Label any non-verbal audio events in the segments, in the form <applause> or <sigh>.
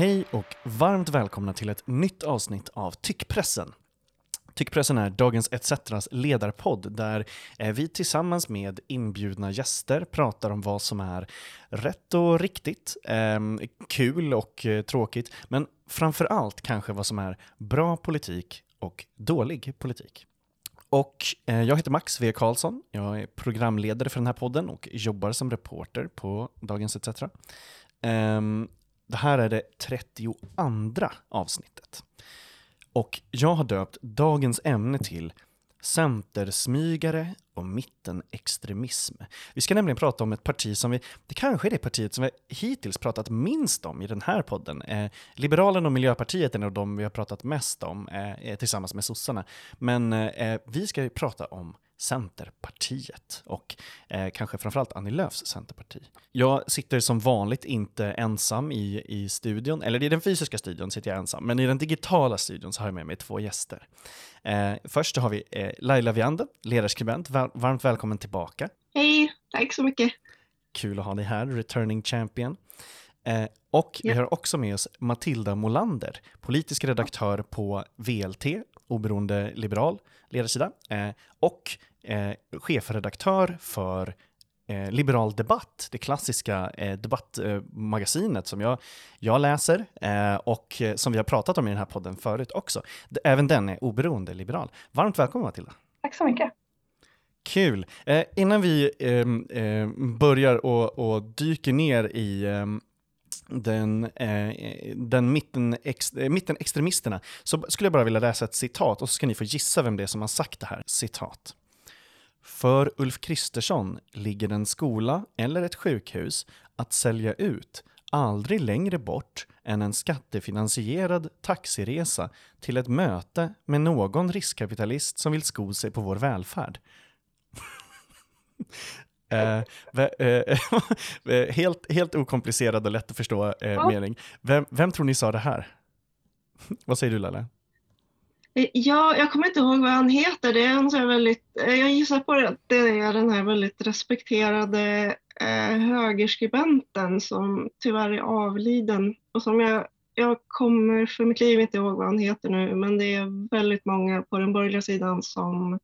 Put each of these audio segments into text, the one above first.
Hej och varmt välkomna till ett nytt avsnitt av Tyckpressen. Tyckpressen är Dagens ETCs ledarpodd där eh, vi tillsammans med inbjudna gäster pratar om vad som är rätt och riktigt, eh, kul och eh, tråkigt, men framför allt kanske vad som är bra politik och dålig politik. Och eh, jag heter Max V. Karlsson. Jag är programledare för den här podden och jobbar som reporter på Dagens ETC. Um, ehm, det här är det 32 avsnittet. Och jag har döpt dagens ämne till Centersmygare och mittenextremism. Vi ska nämligen prata om ett parti som vi, det kanske är det partiet som vi hittills pratat minst om i den här podden. Eh, Liberalerna och Miljöpartiet är nog de vi har pratat mest om eh, tillsammans med sossarna. Men eh, eh vi ska ju prata om Centerpartiet och eh, kanske framförallt Annie Lööfs Centerparti. Jag sitter som vanligt inte ensam i, i studion, eller i den fysiska studion sitter jag ensam, men i den digitala studion så har jag med mig två gäster. Eh, först har vi eh, Laila Viander, ledarskribent. Var varmt välkommen tillbaka. Hej, tack så mycket. Kul att ha dig här, returning champion. Eh, och vi har också med oss Matilda Molander, politisk redaktör på VLT, oberoende liberal ledarsida, eh, och eh, chefredaktör för eh, Liberal Debatt, det klassiska debattmagasinet som jag, jag läser och som vi har pratat om i den här podden förut också. Även den är oberoende liberal. Varmt välkommen Matilda! Tack så mycket! Kul! Eh, innan vi ehm, ehm, börjar och, och, dyker ner i ehm, den, eh, den mitten, ex, eh, mittenextremisterna så skulle jag bara vilja läsa ett citat och så ska ni få gissa vem det är som har sagt det här. Citat. För Ulf Kristersson ligger en skola eller ett sjukhus att sälja ut aldrig längre bort än en skattefinansierad taxiresa till ett möte med någon riskkapitalist som vill sko sig på vår välfärd. <laughs> eh, <laughs> eh, helt, helt okomplicerad och lätt att förstå eh, ja. mening. Vem, vem tror ni sa det här? <laughs> Vad säger du Lalle? Eh, ja, jag kommer inte ihåg vad han heter. Det är en så väldigt, eh, jag gissar på att det är den här väldigt respekterade eh, högerskribenten som tyvärr är avliden och som jag, jag kommer för mitt liv inte ihåg vad han heter nu, men det är väldigt många på den borgerliga sidan som,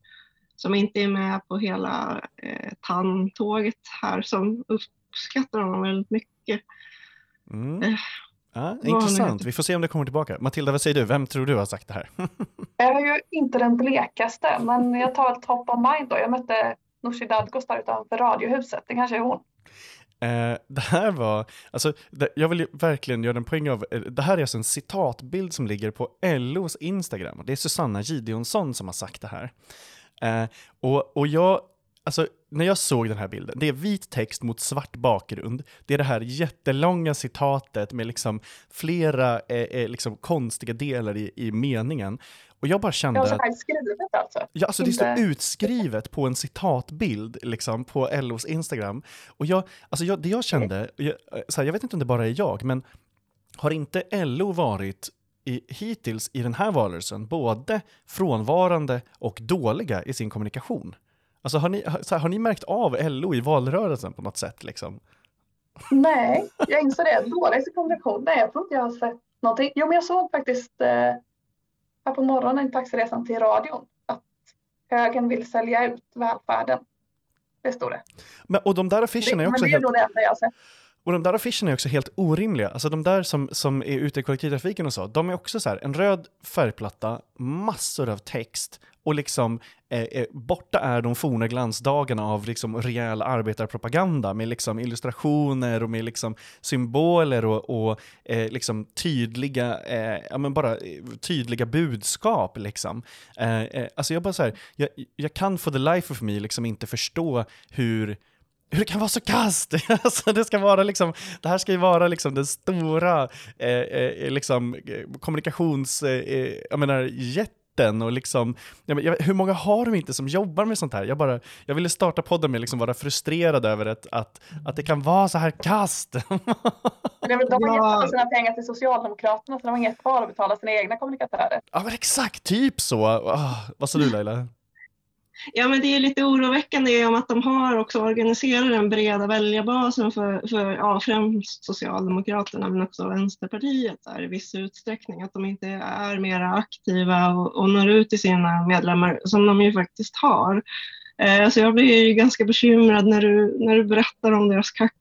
som inte är med på hela eh, TAN-tåget här som uppskattar honom väldigt mycket. Mm. Eh, Ja, intressant, vi får se om det kommer tillbaka. Matilda, vad säger du? Vem tror du har sagt det här? <laughs> jag är ju inte den blekaste, men jag tar ett top of mind då. Jag mötte Nooshi Dadgostar utanför Radiohuset, det kanske är hon. Eh, det här var, alltså, det, jag vill verkligen göra en poäng av, eh, det här är alltså en citatbild som ligger på LOs Instagram. Det är Susanna Gideonsson som har sagt det här. Eh, och, och jag Alltså, när jag såg den här bilden, det är vit text mot svart bakgrund. Det är det här jättelånga citatet med liksom flera eh, eh, liksom konstiga delar i, i meningen. Och jag bara kände... Ja, så här skrivet alltså? Ja, alltså det står utskrivet på en citatbild liksom, på LOs Instagram. Och jag, alltså jag, det jag kände, jag, så här, jag vet inte om det bara är jag, men har inte LO varit i, hittills i den här valrörelsen både frånvarande och dåliga i sin kommunikation? Alltså har ni, här, har ni märkt av LO i valrörelsen på något sätt liksom? Nej, jag inser det. Dålig kommunikation. Nej, jag tror inte jag har sett någonting. Jo, men jag såg faktiskt eh, här på morgonen i taxiresan till radion att högern vill sälja ut välfärden. Det stod det. Men, och de där affischerna är också men det är helt... det enda jag har sett. Och de där affischerna är också helt orimliga. Alltså de där som, som är ute i kollektivtrafiken och så, de är också så här, en röd färgplatta, massor av text och liksom eh, eh borta är de forna glansdagarna av liksom rejäl arbetarpropaganda med liksom illustrationer och med liksom symboler och, och eh, liksom tydliga, eh, ja men bara eh, tydliga budskap liksom. Eh, eh, alltså jag bara så här, jag, jag kan for the life of me liksom inte förstå hur hur det kan vara så kast! <laughs> alltså det, ska vara liksom, det här ska ju vara liksom den stora eh, eh, liksom, kommunikations... Eh, jag menar, jätte och liksom, jag, jag, hur många har de inte som jobbar med sånt här? Jag, bara, jag ville starta podden med att liksom vara frustrerad över att, att, att det kan vara så här kast. <laughs> de har gett alla sina pengar till Socialdemokraterna så de har inget kvar att betala sina egna kommunikatörer. Ja men exakt, typ så. Oh, vad sa du Laila? Ja, men det är lite oroväckande om att de har också organiserat den breda väljarbasen för, för ja, främst Socialdemokraterna men också Vänsterpartiet där, i viss utsträckning. Att de inte är mer aktiva och, och når ut till sina medlemmar som de ju faktiskt har. Eh, så jag blir ganska bekymrad när du, när du berättar om deras kack,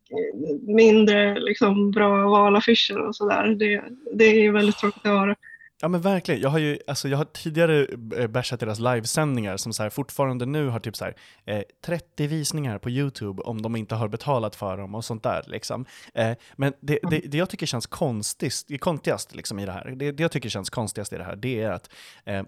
mindre liksom, bra valaffischer och sådär. Det, det är väldigt tråkigt att höra. Ja men verkligen, jag har ju, alltså jag har tidigare eh, bashat deras livesändningar som så här, fortfarande nu har typ så här, eh, 30 visningar på YouTube om de inte har betalat för dem och sånt där liksom. Eh, men det, det, det, jag tycker känns konstigt, konstigast liksom i det här, det, det jag tycker känns konstigast i det här, det är att eh,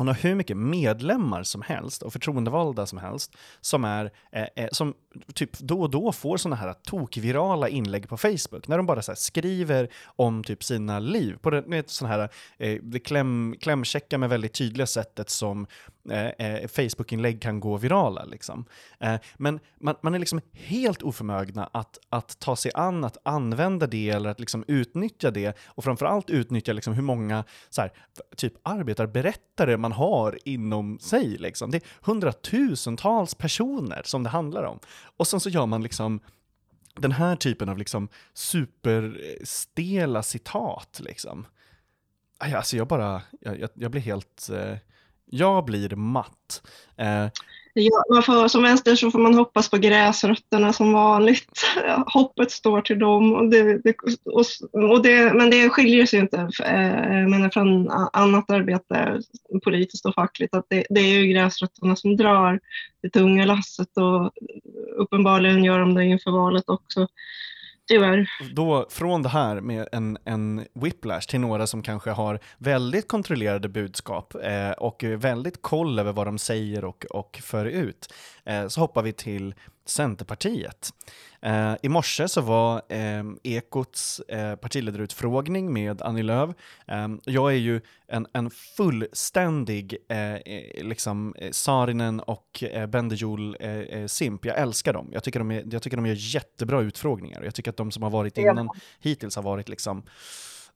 hon har hur mycket medlemmar som helst och förtroendevalda som helst som, är, eh, eh som typ då och då får sådana här tokvirala inlägg på Facebook när de bara så skriver om typ sina liv på det, sådana här eh, det kläm, klämchecka med väldigt tydliga sättet som eh, eh, Facebook-inlägg kan gå virala. Liksom. Eh, men man, man, är liksom helt oförmögna att, att ta sig an att använda det eller att liksom utnyttja det och framförallt utnyttja liksom hur många så här, typ arbetarberättare man man har inom sig. Liksom. Det är hundratusentals personer som det handlar om. Och sen så gör man liksom den här typen av liksom superstela citat. Liksom. Alltså jag bara, jag, jag, jag blir helt, eh, jag blir matt. Eh, Ja, man får, som vänster så får man hoppas på gräsrötterna som vanligt. <laughs> Hoppet står till dem. Och det, det, och, och det, men det skiljer sig inte eh, men från annat arbete, politiskt och fackligt. Att det, det, är ju gräsrötterna som drar det tunga lasset och uppenbarligen gör de det inför valet också. Tyvärr. Då, från det här med en, en whiplash till några som kanske har väldigt kontrollerade budskap eh, och väldigt koll över vad de säger och, och för ut, eh, så hoppar vi till Centerpartiet. Eh, I morse så var eh, Ekots eh, partiledarutfrågning med Annie Lööf. Eh, jag är ju en, en fullständig eh, eh liksom eh, Sarinen och eh, Bendejol eh, Simp. Jag älskar dem. Jag tycker de, är, jag tycker de gör jättebra utfrågningar. Jag tycker att de som har varit innan hittills har varit liksom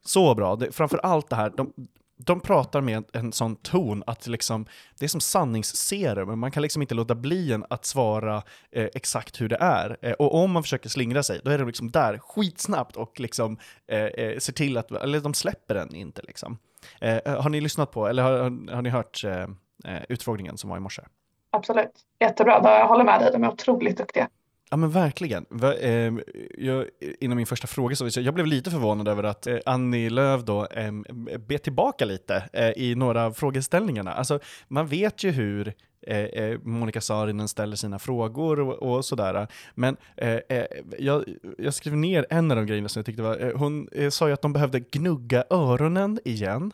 så bra. Det, framför allt det här, de, de pratar med en sån ton att liksom, det är som sanningsserum, man kan liksom inte låta bli en att svara eh, exakt hur det är. Eh, och om man försöker slingra sig, då är de liksom där skitsnabbt och liksom eh, eh ser till att, eller de släpper den inte liksom. Eh, eh har ni lyssnat på, eller har, har ni hört eh, eh, utfrågningen som var i morse? Absolut, jättebra. Jag håller med dig, de är otroligt duktiga. Ja men verkligen. Ehm, jag, innan min första fråga så jag blev lite förvånad över att eh, Annie Lööf då ehm, bet tillbaka lite eh, i några av frågeställningarna. Alltså man vet ju hur eh, eh Monica Saarinen ställer sina frågor och, och sådär. Men eh, jag, jag skrev ner en av de grejerna som jag tyckte var, hon sa ju att de behövde gnugga öronen igen.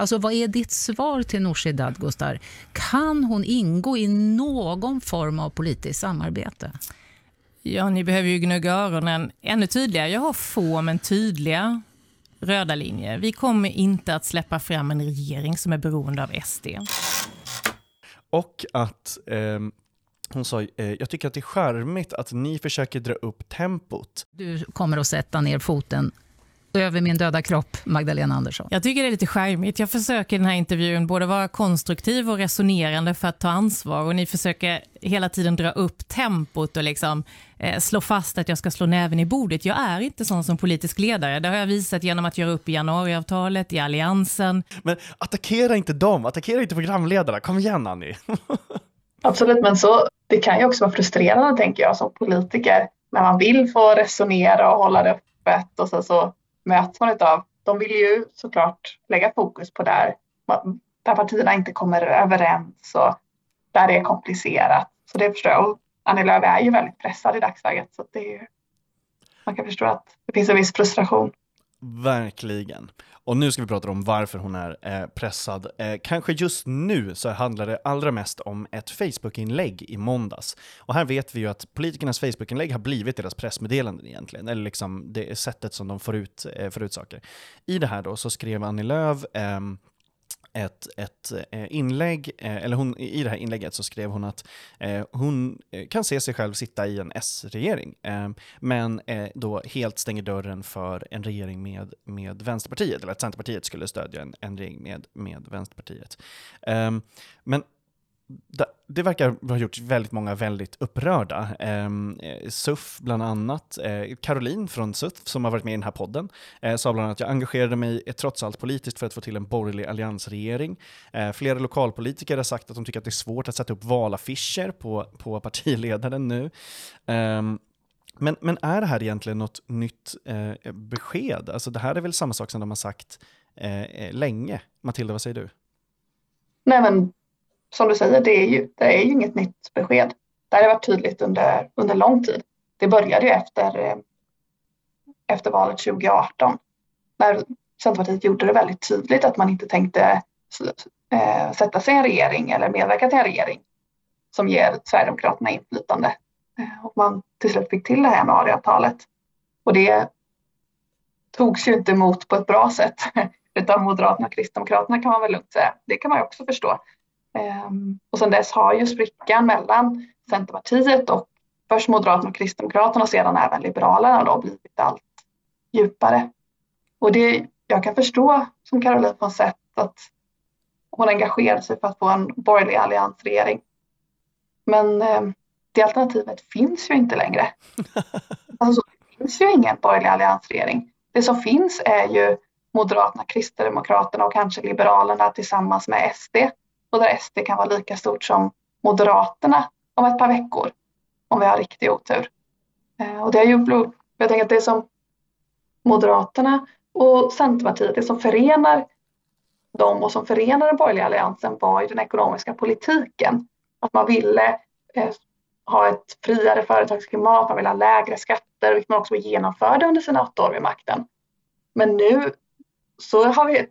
Alltså vad är ditt svar till Nooshi Dadgostar? Kan hon ingå i någon form av politiskt samarbete? Ja, ni behöver ju gnugga öronen ännu tydligare. Jag har få men tydliga röda linjer. Vi kommer inte att släppa fram en regering som är beroende av SD. Och att eh, hon sa, eh, jag tycker att det är charmigt att ni försöker dra upp tempot. Du kommer att sätta ner foten över min döda kropp, Magdalena Andersson. Jag tycker det är lite charmigt. Jag försöker i den här intervjun både vara konstruktiv och resonerande för att ta ansvar och ni försöker hela tiden dra upp tempot och liksom, eh, slå fast att jag ska slå näven i bordet. Jag är inte sån som politisk ledare. Det har jag visat genom att göra upp i januariavtalet, i alliansen. Men attackera inte dem, attackera inte programledarna. Kom igen Annie. <laughs> Absolut, men så, det kan ju också vara frustrerande tänker jag som politiker när man vill få resonera och hålla det öppet och så, så möts man av. De vill ju såklart lägga fokus på där, där partierna inte kommer överens och där det är komplicerat. Så det förstår jag. Och Annie Lööf är ju väldigt pressad i dagsläget så det är, man kan förstå att det finns en viss frustration. Verkligen. Och nu ska vi prata om varför hon är eh, pressad. Eh, kanske just nu så handlar det allra mest om ett Facebook-inlägg i måndags. Och här vet vi ju att politikernas Facebook-inlägg har blivit deras pressmeddelanden egentligen, eller liksom det sättet som de får ut, eh, får ut saker. I det här då så skrev Annie Lööf ehm, ett, ett eh, inlägg, eh, eller hon, i det här inlägget så skrev hon att eh, hon eh, kan se sig själv sitta i en S-regering, men då helt stänger dörren för en regering med, med Vänsterpartiet, eller att Centerpartiet skulle stödja en, en regering med, med Vänsterpartiet. Men det verkar ha gjort väldigt många väldigt upprörda. Eh, SUF bland annat, eh, Caroline från SUF som har varit med i den här podden, eh, sa bland annat att jag engagerade mig eh, trots allt politiskt för att få till en borgerlig alliansregering. Eh, flera lokalpolitiker har sagt att de tycker att det är svårt att sätta upp valaffischer på, på partiledaren nu. Ehm, men, men är det här egentligen något nytt eh, besked? Alltså det här är väl samma sak som de har sagt eh, eh länge? Matilda, vad säger du? Nej men som du säger, det är ju, det är ju inget nytt besked. Det har varit tydligt under, under lång tid. Det började ju efter, eh, efter valet 2018 när Centerpartiet gjorde det väldigt tydligt att man inte tänkte eh, sätta sig i en regering eller medverka till en regering som ger Sverigedemokraterna inflytande. Eh, och man till slut fick till det här januariavtalet. Och det togs ju inte emot på ett bra sätt <laughs> utav Moderaterna och Kristdemokraterna kan man väl lugnt säga. Det kan man ju också förstå. Ehm, och sedan dess har ju sprickan mellan Centerpartiet och först Moderaterna och Kristdemokraterna och sedan även Liberalerna då blivit allt djupare. Och det, jag kan förstå som Caroline har sett att hon engagerade sig för att få en borgerlig alliansregering. Men eh, det alternativet finns ju inte längre. <laughs> Alltså, det finns ju ingen borgerlig alliansregering. Det som finns är ju Moderaterna, Kristdemokraterna och kanske Liberalerna tillsammans med SD och där SD kan vara lika stort som Moderaterna om ett par veckor om vi har riktig otur. Eh, och det har ju, jag tänker att det som Moderaterna och Centerpartiet, det som förenar dem och som förenar den borgerliga alliansen var ju den ekonomiska politiken. Att man ville eh, ha ett friare företagsklimat, man ville ha lägre skatter, vilket man också genomförde under sina åtta år vid makten. Men nu så har vi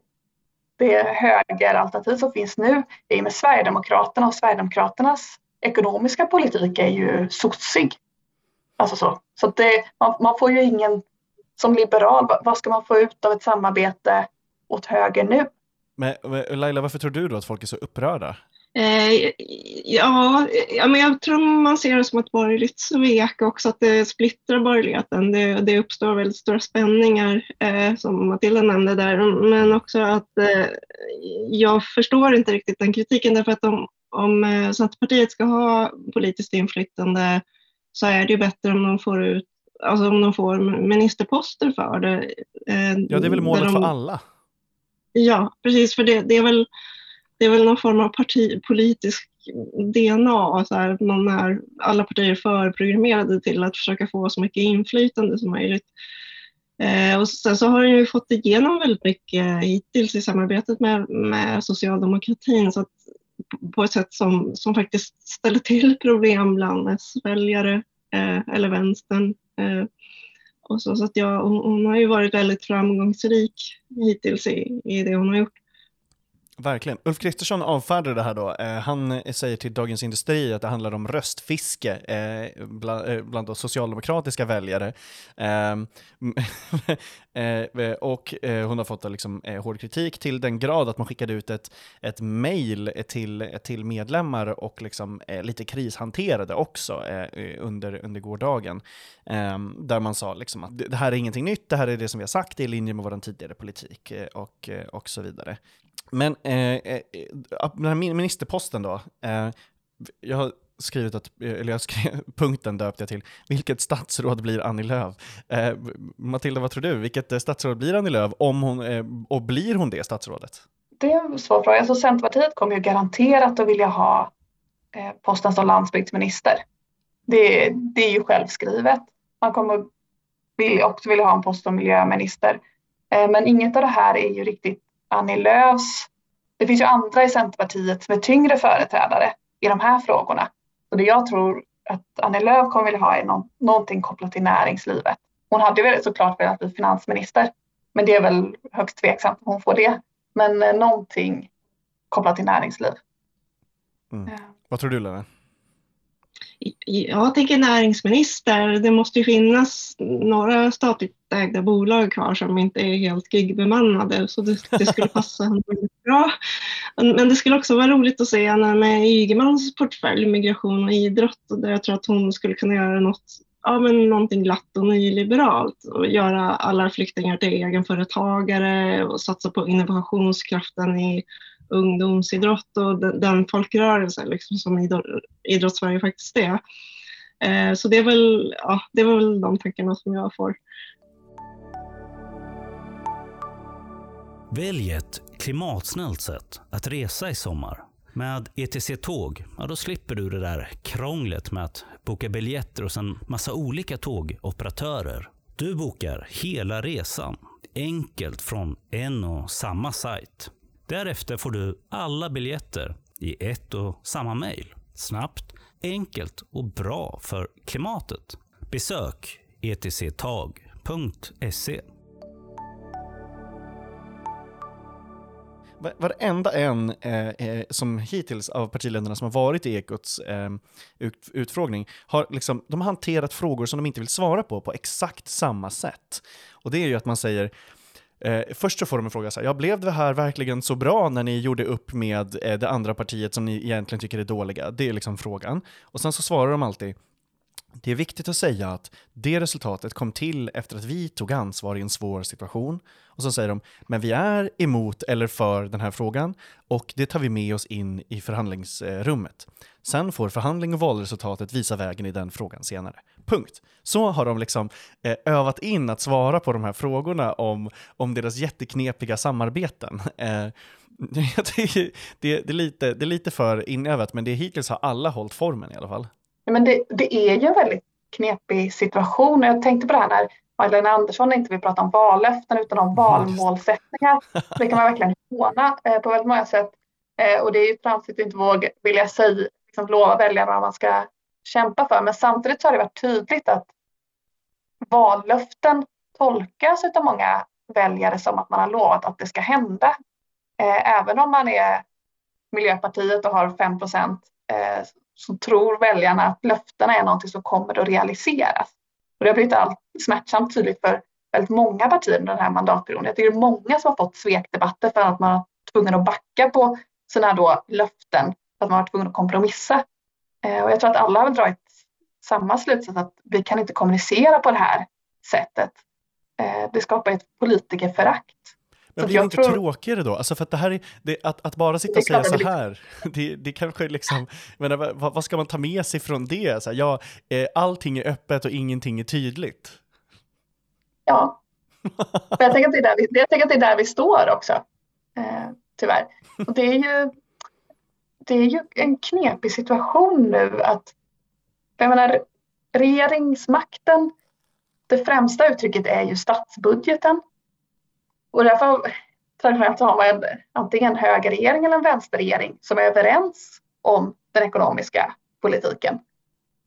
det högeralternativ som finns nu är med Sverigedemokraterna och Sverigedemokraternas ekonomiska politik är ju sossig. Alltså så. Så det, man, man, får ju ingen, som liberal, vad ska man få ut av ett samarbete åt höger nu? Men Laila, varför tror du då att folk är så upprörda? Eh, ja, ja, men jag tror man ser det som ett borgerligt svek också, att det splittrar borgerligheten. Det, det uppstår väldigt stora spänningar, eh, som Matilda nämnde där, men också att eh, jag förstår inte riktigt den kritiken, därför att om, om Centerpartiet ska ha politiskt inflytande så är det ju bättre om de får ut Alltså om de får ministerposter för det. Ja, det är väl målet de, för alla? Ja, precis, för det, det är väl det är väl någon form av partipolitisk DNA, så här, man är alla partier förprogrammerade till att försöka få så mycket inflytande som möjligt. Eh, och sen så har den ju fått igenom väldigt mycket hittills i samarbetet med, med socialdemokratin så att, på ett sätt som, som faktiskt ställer till problem bland S-väljare eh, eller vänstern. Eh, och så, så att jag, hon, hon, har ju varit väldigt framgångsrik hittills i, i det hon har gjort. Verkligen. Ulf Kristersson avfärdar det här då. Eh, han säger till Dagens Industri att det handlar om röstfiske eh, bland, eh, bland socialdemokratiska väljare. Ehm, <laughs> eh, eh, och eh, hon har fått liksom, hård kritik till den grad att man skickade ut ett, ett mejl till, till medlemmar och liksom, lite krishanterade också under, under gårdagen. Ehm, där man sa liksom, att det här är ingenting nytt, det här är det som vi har sagt, det är i linje med vår tidigare politik och, och så vidare. Men eh, eh, eh, den här ministerposten då. Eh, jag har skrivit att, eh, eller jag skrev, <laughs> punkten döpte jag till, vilket statsråd blir Annie Lööf? Eh, Matilda, vad tror du? Vilket statsråd blir Annie Lööf? Om hon, eh, och blir hon det statsrådet? Det är en svår fråga. Alltså, Centerpartiet kommer ju garanterat att vilja ha eh, posten som landsbygdsminister. Det, det är ju självskrivet. Man kommer vill, också vilja ha en post som miljöminister. Eh, men inget av det här är ju riktigt Annie Lööfs. Det finns ju andra i Centerpartiet som är tyngre företrädare i de här frågorna. Så det jag tror att Annie Lööf kommer vilja ha är någon, någonting kopplat till näringslivet. Hon hade ju såklart velat bli finansminister, men det är väl högst tveksamt om hon får det. Men eh, någonting kopplat till näringsliv. Mm. Vad tror du Lena? Jag tänker näringsminister. Det måste ju finnas några statligt ägda bolag kvar som inte är helt gigbemannade så det, det skulle passa henne <laughs> väldigt bra. Men det skulle också vara roligt att se henne med Ygemans portfölj, migration och idrott där jag tror att hon skulle kunna göra något ja, men någonting glatt och nyliberalt och göra alla flyktingar till egenföretagare och satsa på innovationskraften i ungdomsidrott och den, den folkrörelse liksom, som idrottssverige faktiskt är. Eh, så det är, väl, ja, det är väl de tankarna som jag får. Välj ett klimatsnällt sätt att resa i sommar. Med ETC Tåg, ja då slipper du det där krånglet med att boka biljetter hos en massa olika tågoperatörer. Du bokar hela resan, enkelt från en och samma sajt. Därefter får du alla biljetter i ett och samma mejl. Snabbt, enkelt och bra för klimatet. Besök etctag.se Varenda en eh, eh, som hittills av partiledarna som har varit i Ekots eh, ut, utfrågning har liksom, de har hanterat frågor som de inte vill svara på på exakt samma sätt. Och det är ju att man säger Eh, först så får de en fråga så här, ja blev det här verkligen så bra när ni gjorde upp med eh, det andra partiet som ni egentligen tycker är dåliga? Det är liksom frågan. Och sen så svarar de alltid, det är viktigt att säga att det resultatet kom till efter att vi tog ansvar i en svår situation. Och så säger de, men vi är emot eller för den här frågan och det tar vi med oss in i förhandlingsrummet. Sen får förhandling och valresultatet visa vägen i den frågan senare. Punkt. Så har de liksom eh, övat in att svara på de här frågorna om, om deras jätteknepiga samarbeten. <laughs> Eh, <laughs> det, det, det, är lite, det är lite för inövat, men det hittills har alla hållit formen i alla fall. Men det, det är ju en väldigt knepig situation. Jag tänkte på det här när Magdalena Andersson inte vill prata om vallöften utan om valmålsättningar. Det kan man verkligen håna eh, på väldigt många sätt. Eh, och det är ju tramsigt att inte våga vilja säga, liksom, lova väljarna vad man ska kämpa för. Men samtidigt så har det varit tydligt att vallöften tolkas av många väljare som att man har lovat att det ska hända. Eh, även om man är Miljöpartiet och har 5 procent så tror väljarna att löftena är någonting som kommer att realiseras. Och det har blivit allt smärtsamt tydligt för väldigt många partier under den här mandatperioden. Jag tycker det är många som har fått svekdebatter för att man har tvungen att backa på sina då löften, för att man har tvungen att kompromissa. Eh, och jag tror att alla har dragit samma slutsats att vi kan inte kommunicera på det här sättet. Eh, det skapar ett politikerförakt. Men blir det inte tror... tråkigare då? Alltså för att det här är, det, att, att bara sitta och säga så här, <laughs> det, det kanske liksom, men vad, vad, ska man ta med sig från det? Så här, ja, eh, allting är öppet och ingenting är tydligt. Ja, jag tänker, att det är där vi, jag tänker att det är där vi står också, eh, tyvärr. Och det är ju, det är ju en knepig situation nu att, jag menar, regeringsmakten, det främsta uttrycket är ju statsbudgeten. Och därför traditionellt har man antingen en högerregering eller en vänsterregering som är överens om den ekonomiska politiken.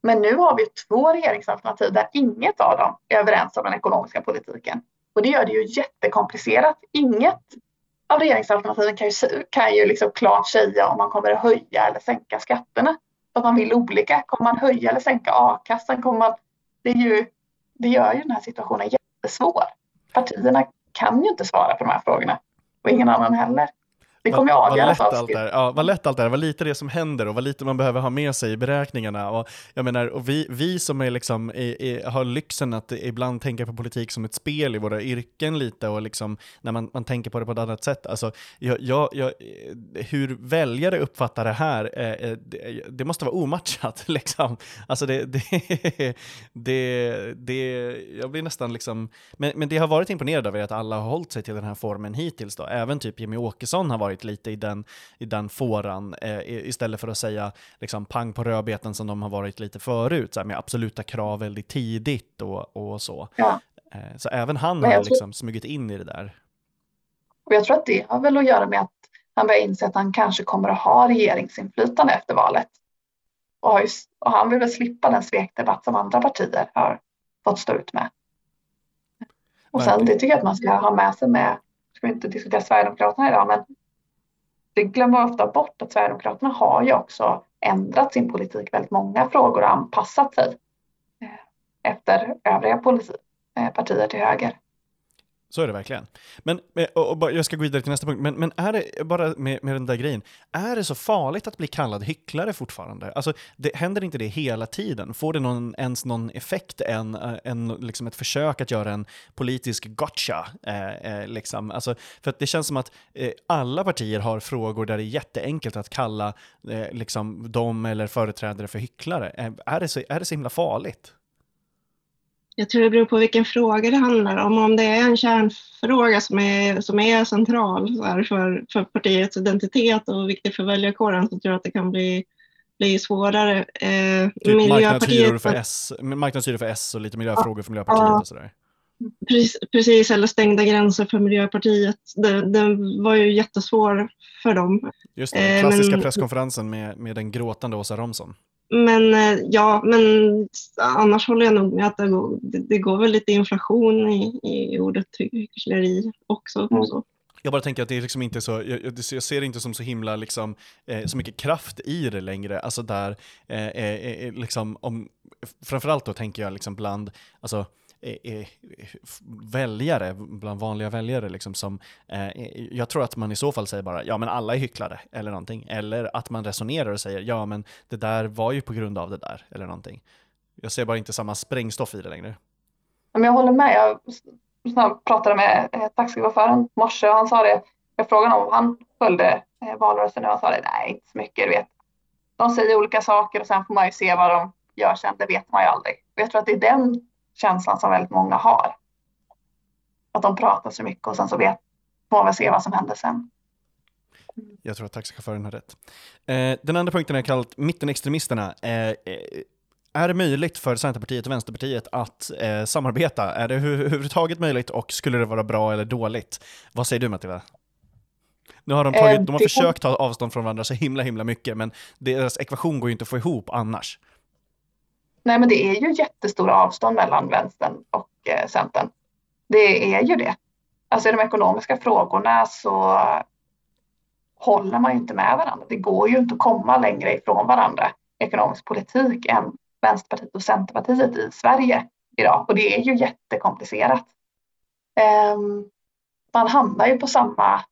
Men nu har vi två regeringsalternativ där inget av dem är överens om den ekonomiska politiken. Och det gör det ju jättekomplicerat. Inget av regeringsalternativen kan ju, kan ju liksom klart säga om man kommer att höja eller sänka skatterna. Att man vill olika. Kommer man höja eller sänka a-kassan? Kommer man, det, ju, det gör ju den här situationen jättesvår. Partierna kan ju inte svara på de här frågorna och ingen annan heller. Det kommer ju avgöras av allt där, ja, Vad lätt allt det är, vad lite det som händer och vad lite man behöver ha med sig i beräkningarna. Och jag menar, och vi, vi som är liksom, är, är, har lyxen att ibland tänka på politik som ett spel i våra yrken lite och liksom när man, man tänker på det på ett annat sätt. Alltså, jag, jag, jag, hur väljare uppfattar det här, eh, eh det, det, måste vara omatchat. <laughs> Liksom. Alltså det, det, <laughs> det, det, jag blir nästan liksom, men, men det har varit imponerande över att alla har hållit sig till den här formen hittills då. Även typ Jimmy Åkesson har varit varit lite i den, i den fåran eh, istället för att säga liksom, pang på rödbeten som de har varit lite förut, så här, med absoluta krav väldigt tidigt och, och så. Ja. Eh, så även han har tror... liksom smugit in i det där. Och jag tror att det har väl att göra med att han börjar inse att han kanske kommer att ha regeringsinflytande efter valet. Och, just, och han vill väl slippa den svekdebatt som andra partier har fått stå ut med. Och sen det tycker jag att man ska ha med sig med, ska vi inte diskutera Sverigedemokraterna idag, men det glömmer ofta bort att Sverigedemokraterna har ju också ändrat sin politik väldigt många frågor och anpassat sig eh, efter övriga politik, eh, partier till höger. Så är det verkligen. Men, eh, och, och, och, jag ska gå vidare till nästa punkt, men, men är det, bara med, med den där grejen, är det så farligt att bli kallad hycklare fortfarande? Alltså, det, händer inte det hela tiden? Får det någon, ens någon effekt än, än eh, liksom ett försök att göra en politisk gotcha? Eh, eh, liksom? alltså, för att det känns som att eh, alla partier har frågor där det är jätteenkelt att kalla eh, liksom, dem eller företrädare för hycklare. Eh, är, det så, är det så himla farligt? Jag tror det beror på vilken fråga det handlar om. Om det är en kärnfråga som är, som är central här, för, för partiets identitet och viktig för väljarkåren så tror jag att det kan bli, bli svårare. Eh, Typ marknadshyror Miljöpartiet, för S, marknadshyror för S och lite miljöfrågor för Miljöpartiet Ja. och sådär. precis, precis, eller stängda gränser för Miljöpartiet. Det, den var ju jättesvår för dem. Just det, den Eh, klassiska men- presskonferensen med, med den gråtande Åsa Romson. Men eh, ja, men annars håller jag nog med att det går, det, går väl lite inflation i, i ordet hyckleri också. Mm. Så. Jag bara tänker att det är liksom inte så, jag, jag, ser det inte som så himla liksom, eh, så mycket kraft i det längre. Alltså där, eh, eh, eh, liksom om, framförallt då tänker jag liksom bland, alltså väljare, bland vanliga väljare liksom som, eh, jag tror att man i så fall säger bara, ja men alla är hycklare, eller någonting. Eller att man resonerar och säger, ja men det där var ju på grund av det där, eller någonting. Jag ser bara inte samma sprängstoff i det längre. Men jag håller med. Jag pratade med eh, taxichauffören i morse och han sa det. Jag frågade honom om han följde eh, valrörelsen och han sa det. Nej, inte så mycket. Du vet. De säger olika saker och sen får man ju se vad de gör sen. Det vet man ju aldrig. Och jag tror att det är den känslan som väldigt många har. Att de pratar så mycket och sen så vet får väl se vad som händer sen. Jag tror att taxichauffören har rätt. Eh, den andra punkten är kallat mittenextremisterna. Eh, eh, är det möjligt för Centerpartiet och Vänsterpartiet att eh, samarbeta? Är det hu- överhuvudtaget möjligt och skulle det vara bra eller dåligt? Vad säger du Matilda? Nu har de, tagit, Eh, de har försökt ta avstånd från varandra så himla himla mycket, men deras ekvation går ju inte att få ihop annars. Nej, men det är ju jättestora avstånd mellan vänstern och eh, centern. Det är ju det. Alltså i de ekonomiska frågorna så håller man ju inte med varandra. Det går ju inte att komma längre ifrån varandra i ekonomisk politik än Vänsterpartiet och Centerpartiet i Sverige idag. Och det är ju jättekomplicerat. Ehm, man hamnar ju på samma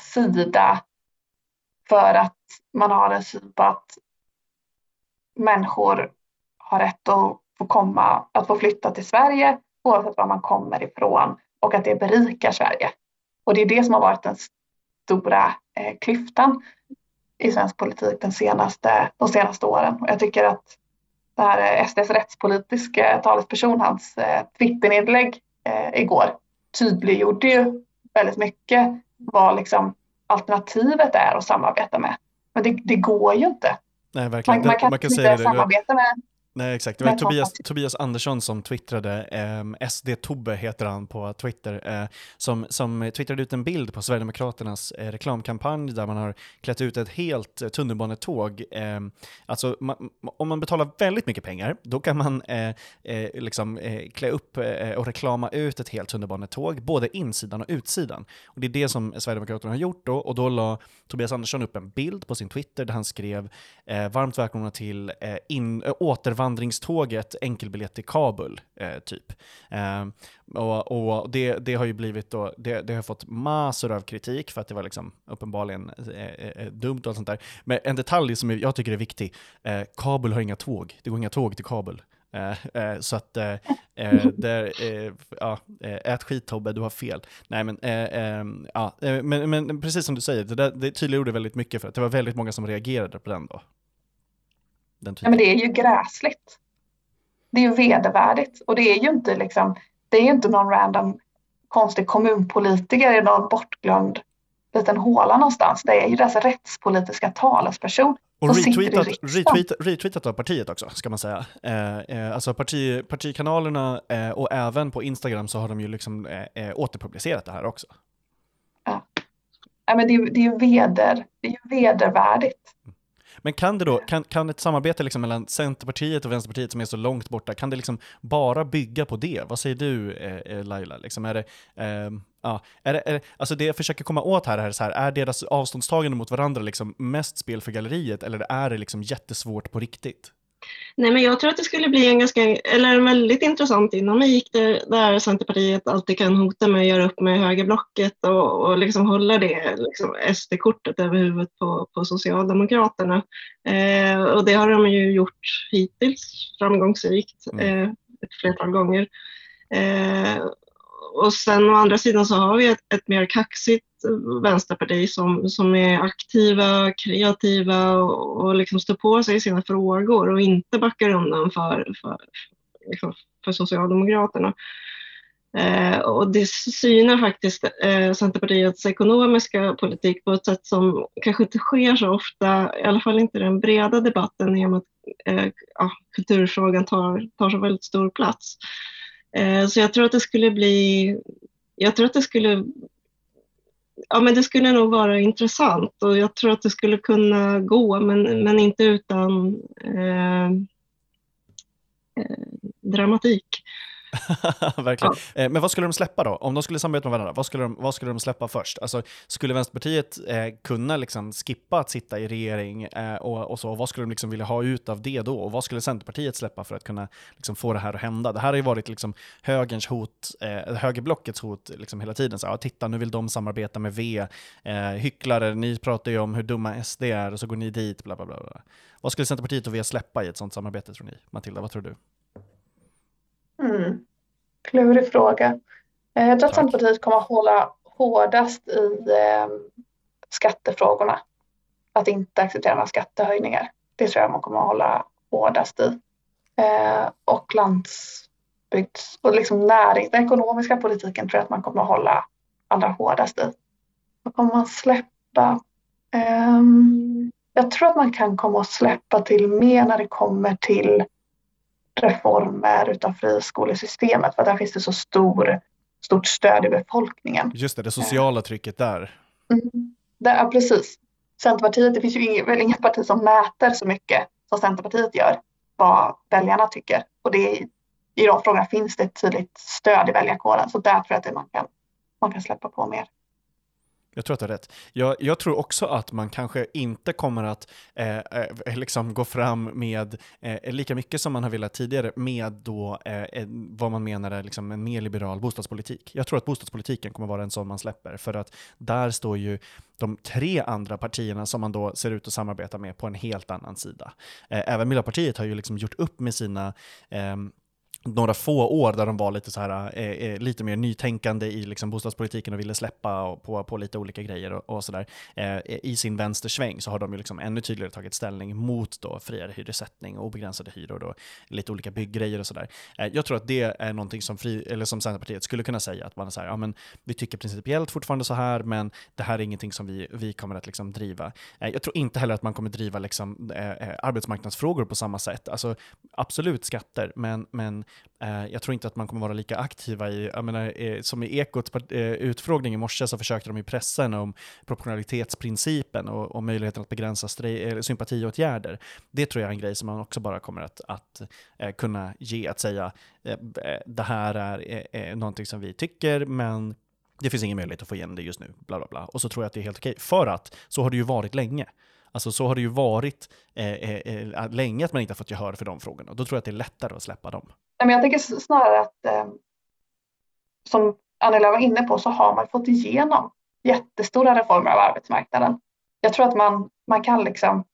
sida för att man har en syn på att människor har rätt att få komma, att få flytta till Sverige oavsett var man kommer ifrån och att det berikar Sverige. Och det är det som har varit den stora eh, klyftan i svensk politik den senaste, de senaste åren. Och jag tycker att det här är SDs rättspolitiska talesperson, hans eh, Twitterinlägg eh, igår tydliggjorde ju väldigt mycket vad liksom alternativet är att samarbeta med. Men det, det går ju inte. Nej, verkligen. Man, man kan, man kan inte säga det. samarbeta med Nej, exakt. Det var Tobias, Tobias Andersson som twittrade, ehm, SD-Tobbe heter han på Twitter, eh, som, som twittrade ut en bild på Sverigedemokraternas eh, reklamkampanj där man har klätt ut ett helt eh, tunnelbanetåg. Eh, alltså, ma- om man betalar väldigt mycket pengar, då kan man eh, eh, liksom, eh, klä upp eh, och reklama ut ett helt tunnelbanetåg, både insidan och utsidan. Och det är det som Sverigedemokraterna har gjort då, och då la Tobias Andersson upp en bild på sin Twitter där han skrev eh, varmt välkomna till eh, in, eh, vandringståget, enkelbiljett till Kabul, eh, typ. Eh, och och det, det har ju blivit då, det, det har fått massor av kritik för att det var liksom uppenbarligen eh, eh, dumt och allt sånt där. Men en detalj som jag tycker är viktig, eh, Kabul har inga tåg, det går inga tåg till Kabul. Eh, eh, så att, eh, eh där, eh, ja, eh, ät skit Tobbe, du har fel. Nej men, eh, ehm, eh, ja, men, men precis som du säger, det, där, det tydliggjorde väldigt mycket för att det var väldigt många som reagerade på den då. Ja, men det är ju gräsligt. Det är ju vedervärdigt och det är ju inte liksom, det är ju inte någon random konstig kommunpolitiker i någon bortglömd liten håla någonstans. Det är ju deras rättspolitiska talesperson Och retweetat, riksdagen. retweet, retweetat av partiet också, ska man säga. Eh, eh, alltså parti, partikanalerna eh, och även på Instagram så har de ju liksom eh, eh, återpublicerat det här också. Ja, men det, är, ju- det är ju veder, det är ju vedervärdigt. Men kan det då, kan, kan ett samarbete liksom mellan Centerpartiet och Vänsterpartiet som är så långt borta, kan det liksom bara bygga på det? Vad säger du eh, eh, Laila? Liksom är det, ehm, ja, är det, är det, alltså det jag försöker komma åt här är så här, är deras avståndstagande mot varandra liksom mest spel för galleriet eller är det liksom jättesvårt på riktigt? Nej, men jag tror att det skulle bli en ganska, eller en väldigt intressant dynamik där, där Centerpartiet alltid kan hota med att göra upp med högerblocket och, och liksom hålla det liksom SD-kortet över huvudet på, på Socialdemokraterna. Eh, och det har de ju gjort hittills framgångsrikt Mm. eh, ett flertal gånger. Eh, och sen å andra sidan så har vi ett, ett mer kaxigt vänsterparti som, som är aktiva, kreativa och, och liksom står på sig i sina frågor och inte backar undan för, för, liksom för Socialdemokraterna. Eh, och det synar faktiskt eh, Centerpartiets ekonomiska politik på ett sätt som kanske inte sker så ofta, i alla fall inte i den breda debatten i och med att eh, ja, kulturfrågan tar, tar så väldigt stor plats. Eh, så jag tror att det skulle bli, jag tror att det skulle Ja, men det skulle nog vara intressant och jag tror att det skulle kunna gå, men, men inte utan eh, eh, dramatik. <laughs> Verkligen. Eh, Men vad skulle de släppa då? Om de skulle samarbeta med varandra, vad skulle de, vad skulle de släppa först? Alltså, skulle Vänsterpartiet eh, kunna liksom skippa att sitta i regering eh, och, och så? Vad skulle de liksom vilja ha ut av det då? Och vad skulle Centerpartiet släppa för att kunna liksom, få det här att hända? Det här har ju varit liksom, högerns hot, eh, högerblockets hot liksom, hela tiden. Så, ja, titta, nu vill de samarbeta med V. Eh, hycklare, ni pratar ju om hur dumma SD är och så går ni dit, bla bla bla. bla. Vad skulle Centerpartiet och V släppa i ett sånt samarbete tror ni? Matilda, vad tror du? Mm. Klurig fråga. Eh, Jag tror att. Centerpartiet kommer att hålla hårdast i eh, skattefrågorna. Att inte acceptera några skattehöjningar. Det tror jag man kommer att hålla hårdast i. Eh, och landsbygds och liksom närings, den ekonomiska politiken tror jag att man kommer att hålla allra hårdast i. Vad kommer man släppa? Ehm, jag tror att man kan komma att släppa till mer när det kommer till reformer utav friskolesystemet. För där finns det så stor, stort stöd i befolkningen. Just det, det sociala trycket där. Mm. Det är precis. Centerpartiet, det finns ju inget, väl inget parti som mäter så mycket som Centerpartiet gör vad väljarna tycker. Och det är, i de frågorna finns det ett tydligt stöd i väljarkåren. Så där tror jag att man, kan, man kan släppa på mer. Jag tror att du har rätt. Jag, jag tror också att man kanske inte kommer att eh, eh liksom gå fram med eh, lika mycket som man har velat tidigare med då eh, vad man menar är liksom en mer liberal bostadspolitik. Jag tror att bostadspolitiken kommer vara en sån man släpper för att där står ju de tre andra partierna som man då ser ut att samarbeta med på en helt annan sida. Eh, även Miljöpartiet har ju liksom gjort upp med sina ehm, några få år där de var lite, så här, eh, eh lite mer nytänkande i liksom bostadspolitiken och ville släppa på, på lite olika grejer och, och sådär. Eh, I sin vänstersväng så har de ju liksom ännu tydligare tagit ställning mot då friare hyressättning och obegränsade hyror och lite olika bygggrejer och sådär. Eh, jag tror att det är någonting som, fri, eller som Centerpartiet skulle kunna säga, att man säger ja men vi tycker principiellt fortfarande så här, men det här är ingenting som vi, vi kommer att liksom driva. Eh, jag tror inte heller att man kommer driva liksom, eh, eh arbetsmarknadsfrågor på samma sätt. Alltså, absolut skatter, men, men Eh, jag tror inte att man kommer vara lika aktiva i, jag menar, eh, som i Ekot eh, utfrågning i morse så försökte de i pressen om proportionalitetsprincipen och, och möjligheten att begränsa strej, sympatiåtgärder. Det tror jag är en grej som man också bara kommer att, att kunna ge, att säga det här är eh, någonting som vi tycker, men det finns ingen möjlighet att få igenom det just nu, bla bla bla. Och så tror jag att det är helt okej, för att så har det ju varit länge. Alltså så har det ju varit eh, eh, länge att man inte har fått gehör för de frågorna. Då tror jag att det är lättare att släppa dem. Men jag tänker snarare att eh, som Annela var inne på så har man fått igenom jättestora reformer av arbetsmarknaden. Jag tror att man, man kan liksom,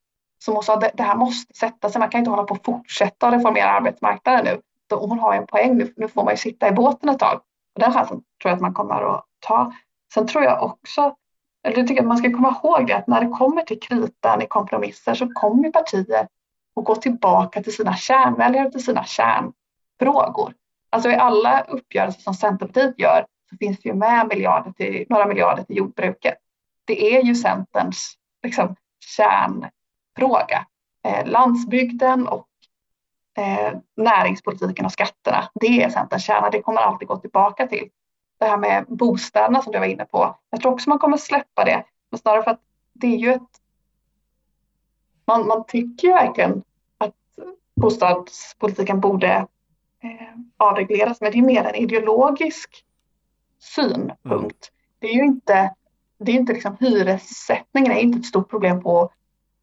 som hon sa, det, det här måste sätta sig. Man kan inte hålla på och fortsätta att reformera arbetsmarknaden nu. Då, hon har en poäng, nu, nu får man ju sitta i båten ett tag. Och den chansen tror jag att man kommer att ta. Sen tror jag också, eller jag tycker att man ska komma ihåg det, att när det kommer till kritan i kompromisser så kommer partier att gå tillbaka till sina kärnväljare, till sina kärn, frågor. Alltså i alla uppgörelser som Centerpartiet gör så finns det ju med miljarder till, några miljarder till jordbruket. Det är ju Centerns liksom, kärnfråga. Eh, landsbygden och eh, näringspolitiken och skatterna, det är Centerns kärna. Det kommer alltid gå tillbaka till. Det här med bostäderna som du var inne på. Jag tror också man kommer släppa det. Men snarare för att det är ju ett... Man, man tycker ju verkligen att bostadspolitiken borde avregleras. Men det är mer en ideologisk synpunkt. Mm. Det är ju inte, det är inte liksom hyressättningen är inte ett stort problem på,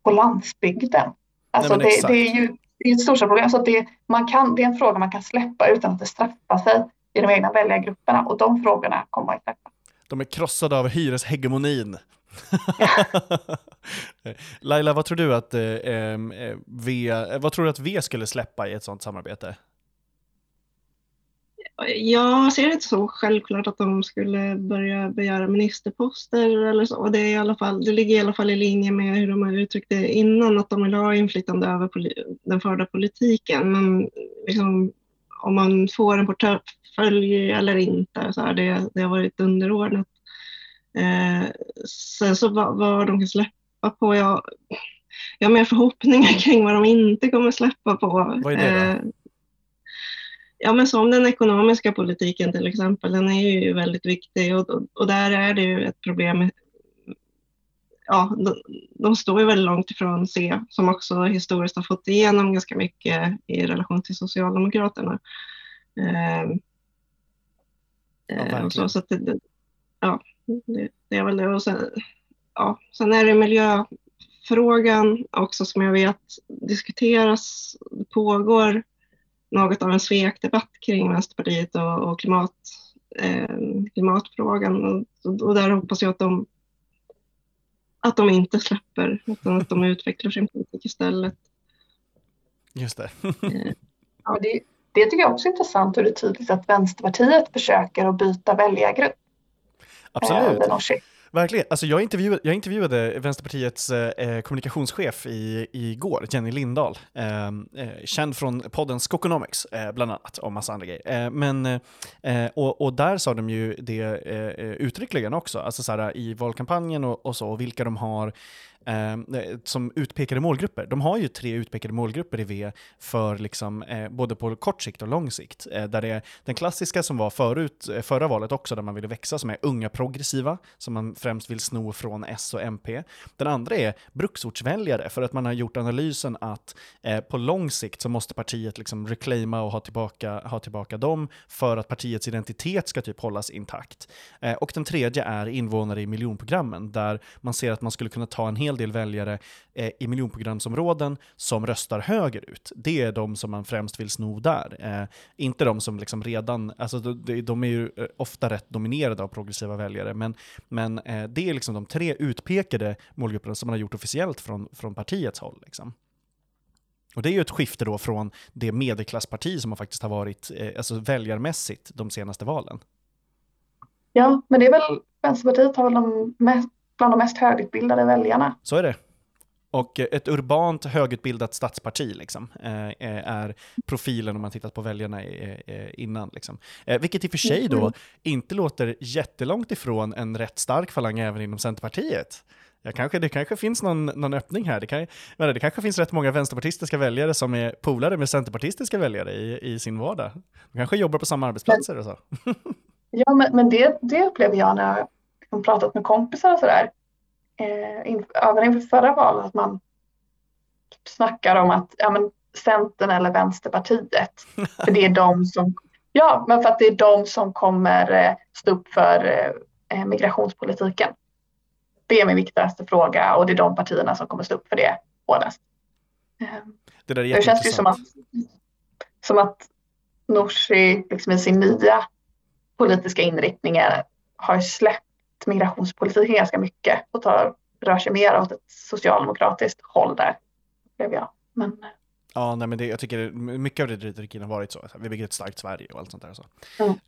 på landsbygden. Alltså Nej, det, det, är ju, det är ett stort problem. Så det, man kan, det är en fråga man kan släppa utan att det straffar sig i de egna väljargrupperna och de frågorna kommer man släppa. De är krossade av hyreshegemonin. <laughs> Laila, vad tror du att eh, eh, v, vad tror du att V skulle släppa i ett sådant samarbete? Jag ser det inte så självklart att de skulle börja begära ministerposter eller så. Det, är i alla fall, det ligger i alla fall i linje med hur de har uttryckt det innan, att de vill ha inflytande över den förda politiken. Men liksom, om man får en portfölj eller inte, så här, det, det har varit underordnat. Eh, sen så vad, vad de kan släppa på, jag, jag har mer förhoppningar kring vad de inte kommer släppa på. Vad är det då? Ja, men som den ekonomiska politiken till exempel, den är ju väldigt viktig och, och där är det ju ett problem. Ja, de, de står ju väldigt långt ifrån C, som också historiskt har fått igenom ganska mycket i relation till Socialdemokraterna. Eh, Ja, och så, så det, ja, det, det är väl det. Och sen, ja, sen är det miljöfrågan också som jag vet diskuteras, pågår något av en svekdebatt kring Vänsterpartiet och, och klimat, eh, klimatfrågan. Och, och, där hoppas jag att de, att de inte släpper, utan att de utvecklar sin politik istället. Just det. ja, det, det tycker jag också är intressant hur det är tydligt att Vänsterpartiet försöker att byta väljargrupp. Absolut. Eh, Verkligen. Alltså jag, intervjuade, jag intervjuade Vänsterpartiets eh, eh, kommunikationschef i, igår, Jenny Lindahl, ehm, eh, känd från podden Skokonomics, eh, bland annat, och massa andra grejer. Eh, men, eh, eh och, och, där sa de ju det eh, eh, uttryckligen också, alltså så här, i valkampanjen och, och så, och vilka de har Ehm, som utpekade målgrupper. De har ju tre utpekade målgrupper i V för liksom, eh, både på kort sikt och lång sikt. Eh, där det är den klassiska som var förut, eh, förra valet också, där man ville växa, som är unga progressiva, som man främst vill sno från S och MP. Den andra är bruksortsväljare, för att man har gjort analysen att eh, på lång sikt så måste partiet liksom reclaima och ha tillbaka, ha tillbaka dem för att partiets identitet ska typ hållas intakt. Eh, och den tredje är invånare i miljonprogrammen, där man ser att man skulle kunna ta en hel del väljare eh, i miljonprogramsområden som röstar högerut. Det är de som man främst vill sno där. Eh, inte de som liksom redan, alltså de, de är ju eh, ofta rätt dominerade av progressiva väljare, men, men eh, det är liksom de tre utpekade målgrupperna som man har gjort officiellt från, från partiets håll. Liksom. Och det är ju ett skifte då från det medelklassparti som man faktiskt har varit eh, alltså väljarmässigt de senaste valen. Ja, men det är väl Vänsterpartiet har väl de mest, bland de mest högutbildade väljarna. Så är det. Och ett urbant högutbildat stadsparti liksom, eh, är profilen om man tittat på väljarna innan. Liksom. Eh, vilket i och för sig då inte låter jättelångt ifrån en rätt stark falang även inom Centerpartiet. Ja, kanske, det kanske finns någon, någon öppning här. Det, kan, men det kanske finns rätt många vänsterpartistiska väljare som är polare med centerpartistiska väljare i, i sin vardag. De kanske jobbar på samma arbetsplatser och så. <laughs> ja, men, men det, det upplever jag när har pratat med kompisar och sådär eh, in, även inför förra valet att man snackar om att ja, men Centern eller Vänsterpartiet, <laughs> för det är de som, ja, men för att det är de som kommer eh, stå upp för eh, migrationspolitiken. Det är min viktigaste fråga och det är de partierna som kommer stå upp för det hårdast. Det, där är det känns ju som att, som att Nooshi liksom i sin nya politiska inriktningar har släppt migrationspolitiken ganska mycket och tar, rör sig mer åt ett socialdemokratiskt håll där, blev jag. Men, Ja, nej, men det, jag tycker mycket av det retoriken har varit så. Vi bygger ett starkt Sverige och allt sånt där. Så.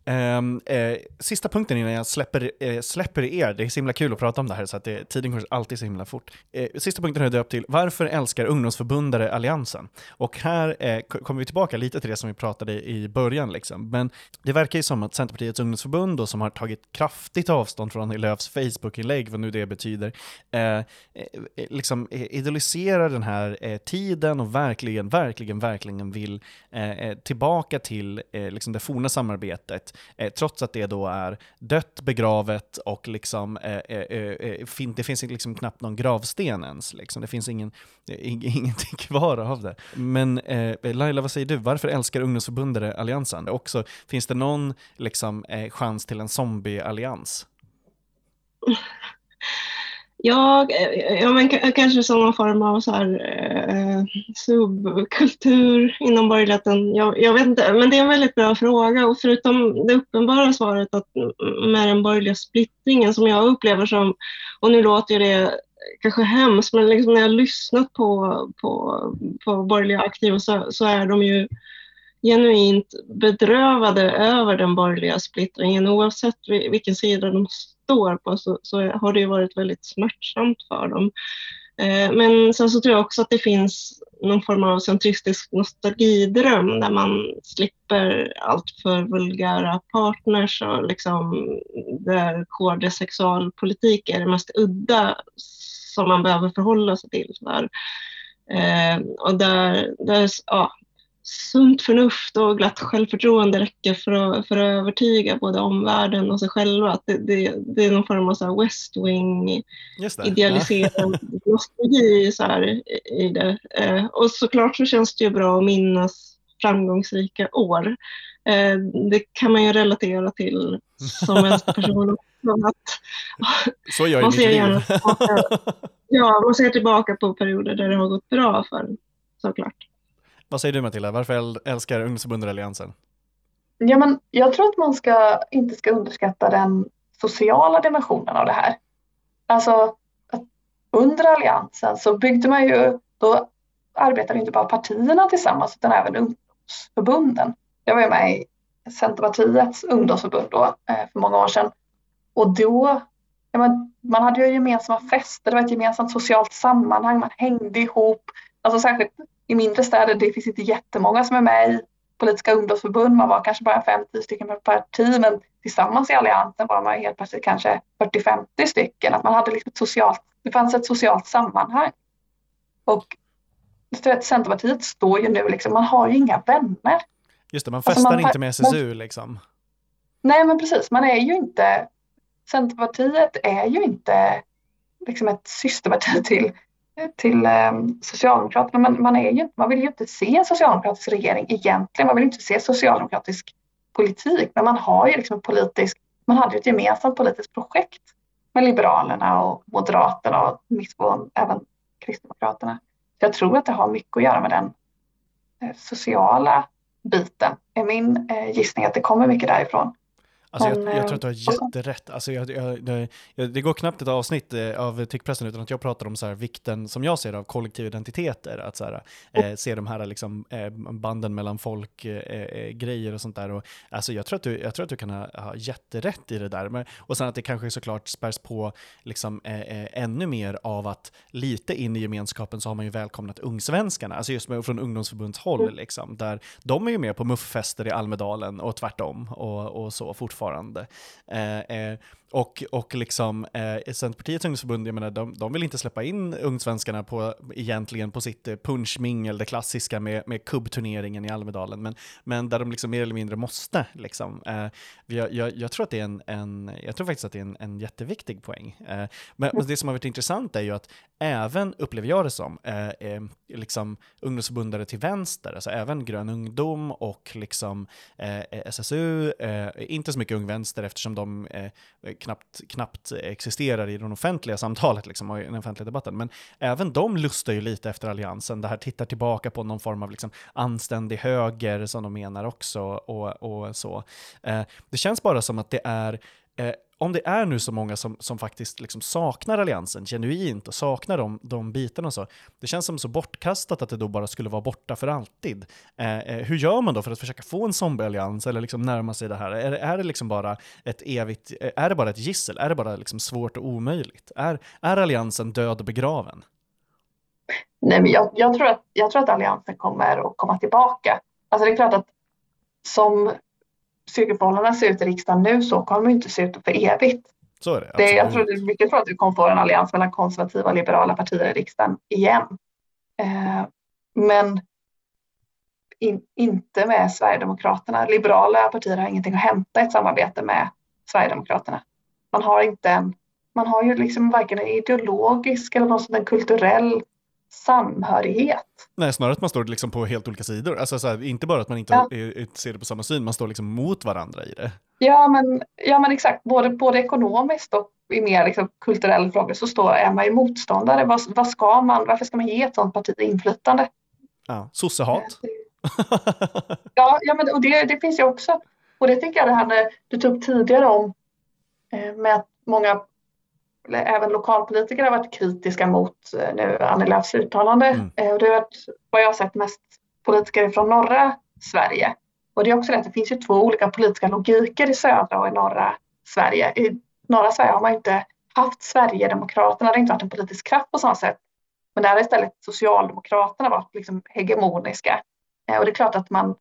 Mm. Eh, eh, sista punkten innan jag släpper, eh, släpper er, det är så himla kul att prata om det här så att det, tiden går alltid så himla fort. Eh, sista punkten har jag döpt till Varför älskar ungdomsförbundare Alliansen? Och här eh, kommer vi tillbaka lite till det som vi pratade i början. Liksom. Men det verkar ju som att Centerpartiets ungdomsförbund, då, som har tagit kraftigt avstånd från Löfs Facebook-inlägg, vad nu det betyder, eh, liksom idoliserar den här tiden och verkligen verkligen, verkligen vill eh, eh, tillbaka till eh, liksom det forna samarbetet, eh, trots att det då är dött, begravet och liksom, eh, eh, fin det finns liksom knappt någon gravsten ens. Liksom. Det finns ingen, <laughs> ingenting kvar av det. Men eh, Laila, vad säger du? Varför älskar ungdomsförbundare Alliansen? Också, finns det någon liksom, chans till en zombieallians? <laughs> Ja, eh, ja men kanske som någon form av så här, eh, subkultur inom borgerligheten. Jag, jag, vet inte, men det är en väldigt bra fråga och förutom det uppenbara svaret att med den borgerliga splittringen som jag upplever som, och nu låter det kanske hemskt, men liksom när jag lyssnat på, på, på borgerliga aktiva så, så är de ju genuint bedrövade över den borgerliga splittringen. Oavsett vilken sida de står på så, så har det varit väldigt smärtsamt för dem. Eh, men sen så tror jag också att det finns någon form av centristisk nostalgidröm där man slipper allt för vulgära partners och liksom där KD sexualpolitik är det mest udda som man behöver förhålla sig till. Där. Eh, och där, där ja, sunt förnuft och glatt självförtroende räcker för att, för att övertyga både omvärlden och sig själva. Att det, det, det är någon form av så West Wing idealiserad nostalgi så här, i det. Eh, och såklart så känns det ju bra att minnas framgångsrika år. Eh, det kan man ju relatera till som vänsterperson <laughs> så gör man ser gärna tillbaka, <laughs> Ja, man ser tillbaka på perioder där det har gått bra för såklart. Vad säger du Matilda, varför älskar ungdomsförbundet Alliansen? Ja, men jag tror att man ska, inte ska underskatta den sociala dimensionen av det här. Alltså, under Alliansen så byggde man ju, då arbetade inte bara partierna tillsammans utan även ungdomsförbunden. Jag var ju med i Centerpartiets ungdomsförbund då, eh, för många år sedan och då, ja, man, man hade ju gemensamma fester, det var ett gemensamt socialt sammanhang, man hängde ihop. Alltså särskilt i mindre städer, det finns inte jättemånga som är med i politiska ungdomsförbund, man var kanske bara 50 stycken per parti, men tillsammans i Alliansen var man helt plötsligt kanske 40-50 stycken. Att man hade liksom ett socialt, det fanns ett socialt sammanhang. Och Centerpartiet står ju nu, liksom, man har ju inga vänner. Just det, man festar alltså man, inte med SSU man, liksom. Nej, men precis, man är ju inte, Centerpartiet är ju inte liksom ett systerparti till till ehm, Socialdemokraterna. Men man, är ju, man vill ju inte se en socialdemokratisk regering egentligen. Man vill inte se socialdemokratisk politik. Men man har ju liksom politisk, man hade ett gemensamt politiskt projekt med Liberalerna och Moderaterna och missförstånd även Kristdemokraterna. Så jag tror att det har mycket att göra med den eh, sociala biten. är min eh, gissning att det kommer mycket därifrån. Alltså jag, jag, tror att du har eh, jätterätt. Alltså jag, jag, det, det, går knappt ett avsnitt eh, av Tyckpressen utan att jag pratar om så här vikten, som jag ser av kollektiva identiteter. Att så här, eh, se de här liksom, eh, banden mellan folk, eh, eh, grejer och sånt där. Och, alltså jag, tror att du, jag tror att du kan ha, ha jätterätt i det där. Men, och sen att det kanske såklart spärs på liksom, ännu mer av att lite in i gemenskapen så har man ju välkomnat ungsvenskarna, alltså just med, från ungdomsförbundshåll, mm. liksom, där de är ju med på mufffester i Almedalen och tvärtom och, och så fortfarande fortfarande. Eh, eh, och, och liksom, eh, Centerpartiets ungdomsförbund, jag menar, de, de vill inte släppa in ungsvenskarna på, egentligen på sitt eh, punchmingel, det klassiska med, med kubbturneringen i Almedalen, men, men där de liksom mer eller mindre måste. Liksom. Eh, jag, jag, jag, tror att det är en, en, jag tror faktiskt att det är en, en jätteviktig poäng. Eh, men det som har varit intressant är ju att även, upplever jag det som, eh, eh, liksom ungdomsförbundare till vänster, alltså även Grön ungdom och liksom eh, eh SSU, eh, inte så mycket Ung Vänster eftersom de knappt, knappt existerar i den offentliga samtalet liksom, och i den offentliga debatten. Men även de lustar ju lite efter alliansen. Det här tittar tillbaka på någon form av liksom, anständig höger som de menar också och, och så. Eh, det känns bara som att det är eh, om det är nu så många som, som faktiskt liksom saknar alliansen genuint och saknar de, de bitarna och så, det känns som så bortkastat att det då bara skulle vara borta för alltid. Eh, eh, hur gör man då för att försöka få en zombieallians eller liksom närma sig det här? Är, är det liksom bara ett evigt, eh, är det bara ett gissel? Är det bara liksom svårt och omöjligt? Är, är alliansen död och begraven? Nej, men jag, jag, tror att, jag tror att alliansen kommer att komma tillbaka. Alltså det är klart att som styrkeförhållandena ser ut i riksdagen nu så kommer de inte se ut för evigt. Så är det. det jag tror det är mycket tror att vi kommer få en allians mellan konservativa och liberala partier i riksdagen igen. Eh, men in, inte med Sverigedemokraterna. Liberala partier har ingenting att hämta i ett samarbete med Sverigedemokraterna. Man har inte en, man har ju liksom varken en ideologisk eller någon en kulturell samhörighet. Nej, snarare att man står liksom på helt olika sidor. Alltså så här, inte bara att man inte ja. ser det på samma syn, man står liksom mot varandra i det. Ja, men, ja, men exakt. Både, både ekonomiskt och i mer liksom, kulturella frågor så står, är man ju motståndare. Vad, vad ska man, varför ska man ge ett sådant parti inflytande? Ja, sossehat. ja, ja men, och det, det finns ju också. Och det tycker jag det här med, du tog upp tidigare om eh, med att många, även lokalpolitiker har varit kritiska mot eh, nu Annie Lööfs uttalande. Mm. Eh, det har varit vad jag har sett mest politiker från norra Sverige. Och det är också det att det finns ju två olika politiska logiker i södra och i norra Sverige. I norra Sverige har man inte haft Sverigedemokraterna, det har inte varit en politisk kraft på samma sätt. Men där har istället Socialdemokraterna varit liksom hegemoniska. Eh, och det är klart att man,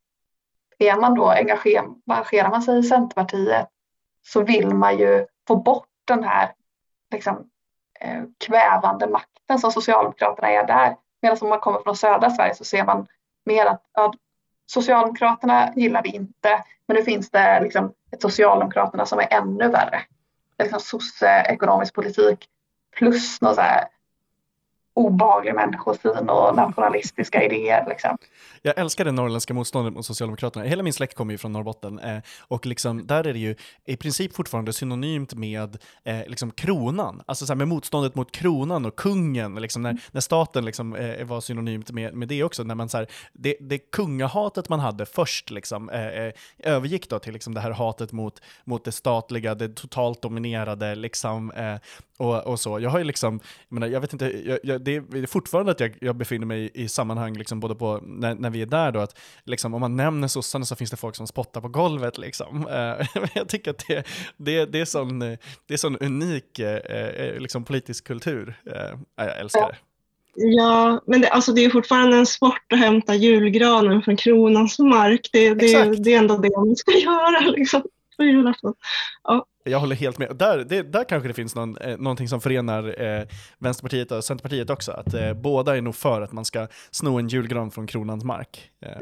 är man då engagerar man sig i Centerpartiet så vill man ju få bort den här liksom, eh, kvävande makten som Socialdemokraterna är där. Medan om man kommer från södra Sverige så ser man mer att ja, Socialdemokraterna gillar vi inte, men nu finns det liksom ett Socialdemokraterna som är ännu värre. Det är liksom socioekonomisk politik plus något så här obehaglig människosyn och nationalistiska idéer. Liksom. Jag älskar det norrländska motståndet mot Socialdemokraterna. Hela min släkt kommer ju från Norrbotten eh, och liksom, där är det ju i princip fortfarande synonymt med eh, liksom kronan, alltså så med motståndet mot kronan och kungen, liksom, när, när staten liksom, eh, var synonymt med, med det också. När man, så här, det, det kungahatet man hade först liksom, eh, eh, övergick då till liksom, det här hatet mot, mot det statliga, det totalt dominerade, liksom, eh, och, och så. Jag har ju liksom, jag, menar, jag vet inte, jag, jag, det är fortfarande att jag, jag befinner mig i sammanhang, liksom, både på, när, när vi är där då, att liksom, om man nämner sossarna så finns det folk som spottar på golvet. Liksom. Uh, <laughs> jag tycker att det, det, det, är sån, det är sån unik uh, liksom, politisk kultur. Jag älskar det. Ja, men det, alltså det är fortfarande en sport att hämta julgranen från kronans mark. Det, det, det är ändå det man ska <laughs> göra liksom, <laughs> på julafton. Ja. Jag håller helt med. Där, det, där kanske det finns någon, eh, någonting som förenar eh, Vänsterpartiet och Centerpartiet också. Att eh, båda är nog för att man ska sno en julgran från kronans mark. Eh.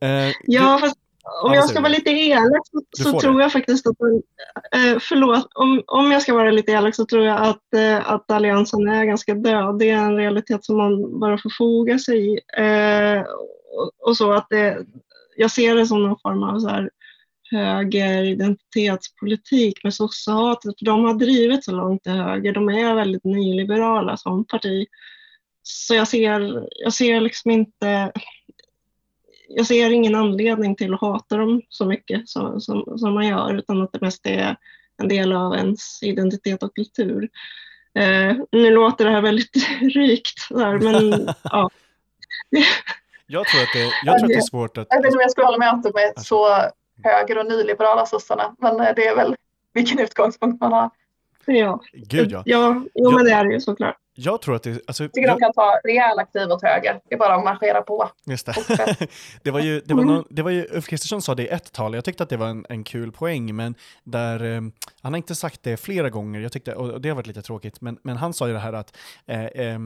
<laughs> eh, ja, fast om jag ska vara lite elak så, så tror jag faktiskt att, eh, förlåt, om, om jag ska vara lite elak så tror jag att, eh, att Alliansen är ganska död. Det är en realitet som man bara får foga sig i. Eh, och, och, så att det, jag ser det som någon form av så här, högeridentitetspolitik med sossehatet, för de har drivit så långt till höger. De är väldigt nyliberala som parti. Så jag ser, jag ser liksom inte jag ser ingen anledning till att hata dem så mycket som, som, som man gör, utan att det mest är en del av ens identitet och kultur. Eh, nu låter det här väldigt <laughs> rikt, där, men <laughs> ja. Jag tror att det, jag tror att det är svårt att... Jag vet inte om jag skulle hålla med Ante med så höger och nyliberala sossarna. Men eh, det är väl vilken utgångspunkt man har. Ja, Gud, ja. ja jo, men det är det ju såklart. Jag tror att det... Alltså, tycker jag... de kan ta rejäla kliv åt höger. Det är bara att marschera på. Just det. <laughs> det var ju, det var någon, det var ju, Ulf Kristersson sa det i ett tal, jag tyckte att det var en, en kul poäng, men där, eh, han har inte sagt det flera gånger, jag tyckte, och det har varit lite tråkigt, men, men han sa ju det här att eh, eh,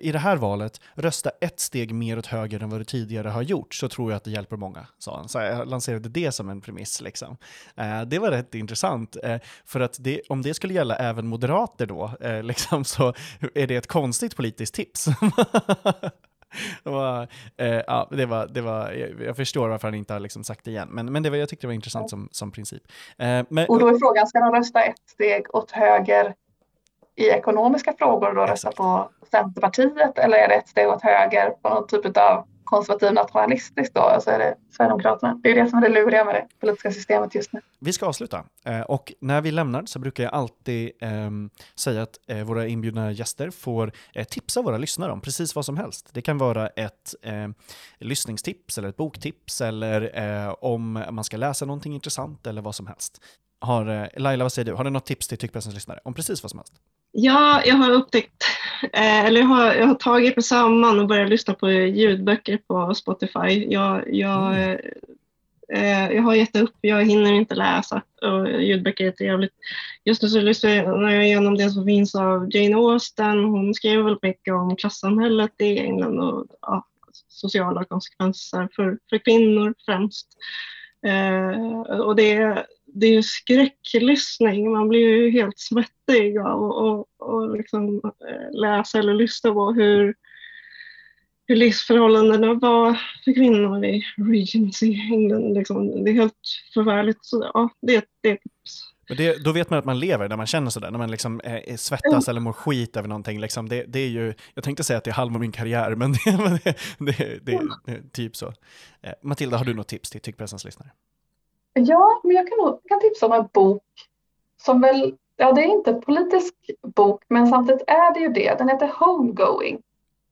i det här valet, rösta ett steg mer åt höger än vad du tidigare har gjort, så tror jag att det hjälper många, sa han. Så jag lanserade det som en premiss. Liksom. Eh, det var rätt intressant, eh, för att det, om det skulle gälla även moderater då, eh, <laughs> liksom, så är det ett konstigt politiskt tips. <laughs> det var, eh, ja, det var, det var, jag förstår varför han inte har liksom sagt det igen, men, men det var, jag tyckte det var intressant som, som princip. Eh, men, och då är frågan, ska de rösta ett steg åt höger i ekonomiska frågor och då rösta på Centerpartiet eller är det ett steg åt höger på någon typ av konservativ nationalistisk då, alltså är det Sverigedemokraterna. Det är det som är det luriga med det politiska systemet just nu. Vi ska avsluta eh, och när vi lämnar så brukar jag alltid ehm, säga att eh, våra inbjudna gäster får eh, tipsa våra lyssnare om precis vad som helst. Det kan vara ett ehm, lyssningstips eller ett boktips eller om man ska läsa någonting intressant eller vad som helst. Har, Laila, vad säger du? Har du något tips till Tyckpressens lyssnare om precis vad som helst? Ja, jag har upptäckt, eh, eller jag har, jag har tagit mig samman och börjat lyssna på ljudböcker på Spotify. Jag, jag, mm. eh, jag har gett upp, jag hinner inte läsa och ljudböcker är trevligt. Just nu så lyssnar jag igenom det som finns av Jane Austen. Hon skriver väldigt mycket om klassamhället i England och ja, sociala konsekvenser för, för kvinnor främst. Eh, och det det är ju skräcklyssning. Man blir ju helt svettig av att liksom eh, läsa eller lyssna på hur, hur livsförhållandena var för kvinnor i Regency England. Liksom. Det är helt förfärligt. Så, ja, det, det är tips. Det, då vet man att man lever när man känner sådär, när man liksom eh, svettas eller mår skit över någonting. Liksom. Det, det, är ju, jag tänkte säga att det är halva min karriär, men <laughs> det, det är typ så. Eh, Matilda, har du något tips till Tyckpressens lyssnare? Ja, men jag kan, nog, kan tipsa om en bok som väl, ja det är inte en politisk bok, men samtidigt är det ju det. Den heter Homegoing.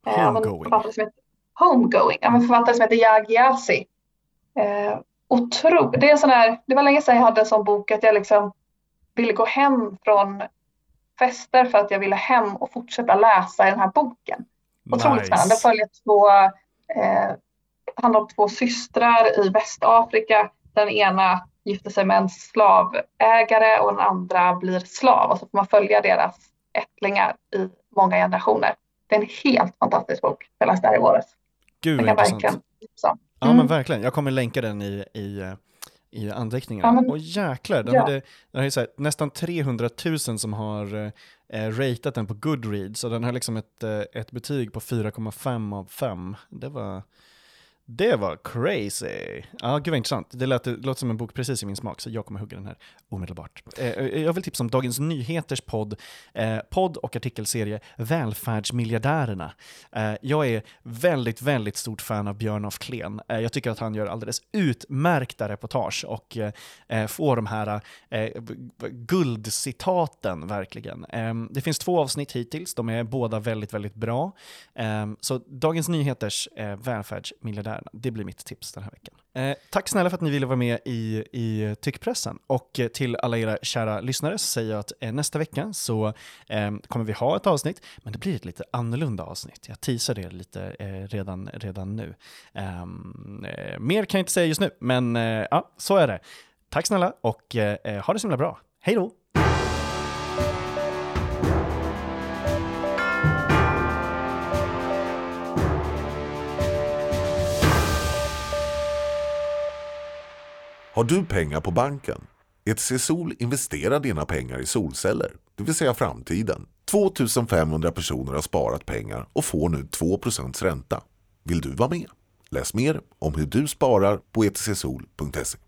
Homegoing? Eh, Homegoing, av en författare som heter Jag Gyasi. Eh, otro, det, är sån här, det var länge sedan jag hade en sån bok att jag liksom ville gå hem från fester för att jag ville hem och fortsätta läsa i den här boken. Otroligt nice. spännande. Det följer två, eh, handlar om två systrar i Västafrika. Den ena gifter sig med en slavägare och den andra blir slav och så får man följa deras ättlingar i många generationer. Det är en helt fantastisk bok. Jag läste här i våras. Gud vad intressant. Ja mm. men verkligen, jag kommer länka den i, i, i anteckningarna. Ja, men... Och jäklar, den ja. hade, den hade här, nästan 300 000 som har eh, ratat den på Goodreads och den har liksom ett, eh, ett betyg på 4,5 av 5. Det var, det var crazy. Ja, gud vad intressant. Det, lät, det låter som en bok precis i min smak, så jag kommer hugga den här omedelbart. Eh, eh jag vill tipsa om Dagens Nyheters podd, eh, podd och artikelserie Välfärdsmiljardärerna. Eh, jag är väldigt, väldigt stort fan av Björn af Klen. Eh, jag tycker att han gör alldeles utmärkta reportage och eh, eh får de här eh, guldcitaten verkligen. Ehm, det finns två avsnitt hittills, de är båda väldigt, väldigt bra. Ehm, så Dagens Nyheters lärarna. det blir mitt tips den här veckan. Eh, tack snälla för att ni ville vara med i, i tyckpressen och eh, till alla era kära lyssnare så säger jag att eh, nästa vecka så eh, kommer vi ha ett avsnitt, men det blir ett lite annorlunda avsnitt. Jag teasar det lite eh, redan, redan nu. Ehm, eh, mer kan jag inte säga just nu, men eh, ja, så är det. Tack snälla och eh, eh ha det så himla bra. Hej då! Har du pengar på banken? ETC Sol investerar dina pengar i solceller, det vill säga framtiden. 2500 personer har sparat pengar och får nu 2% ränta. Vill du vara med? Läs mer om hur du sparar på etcsol.se.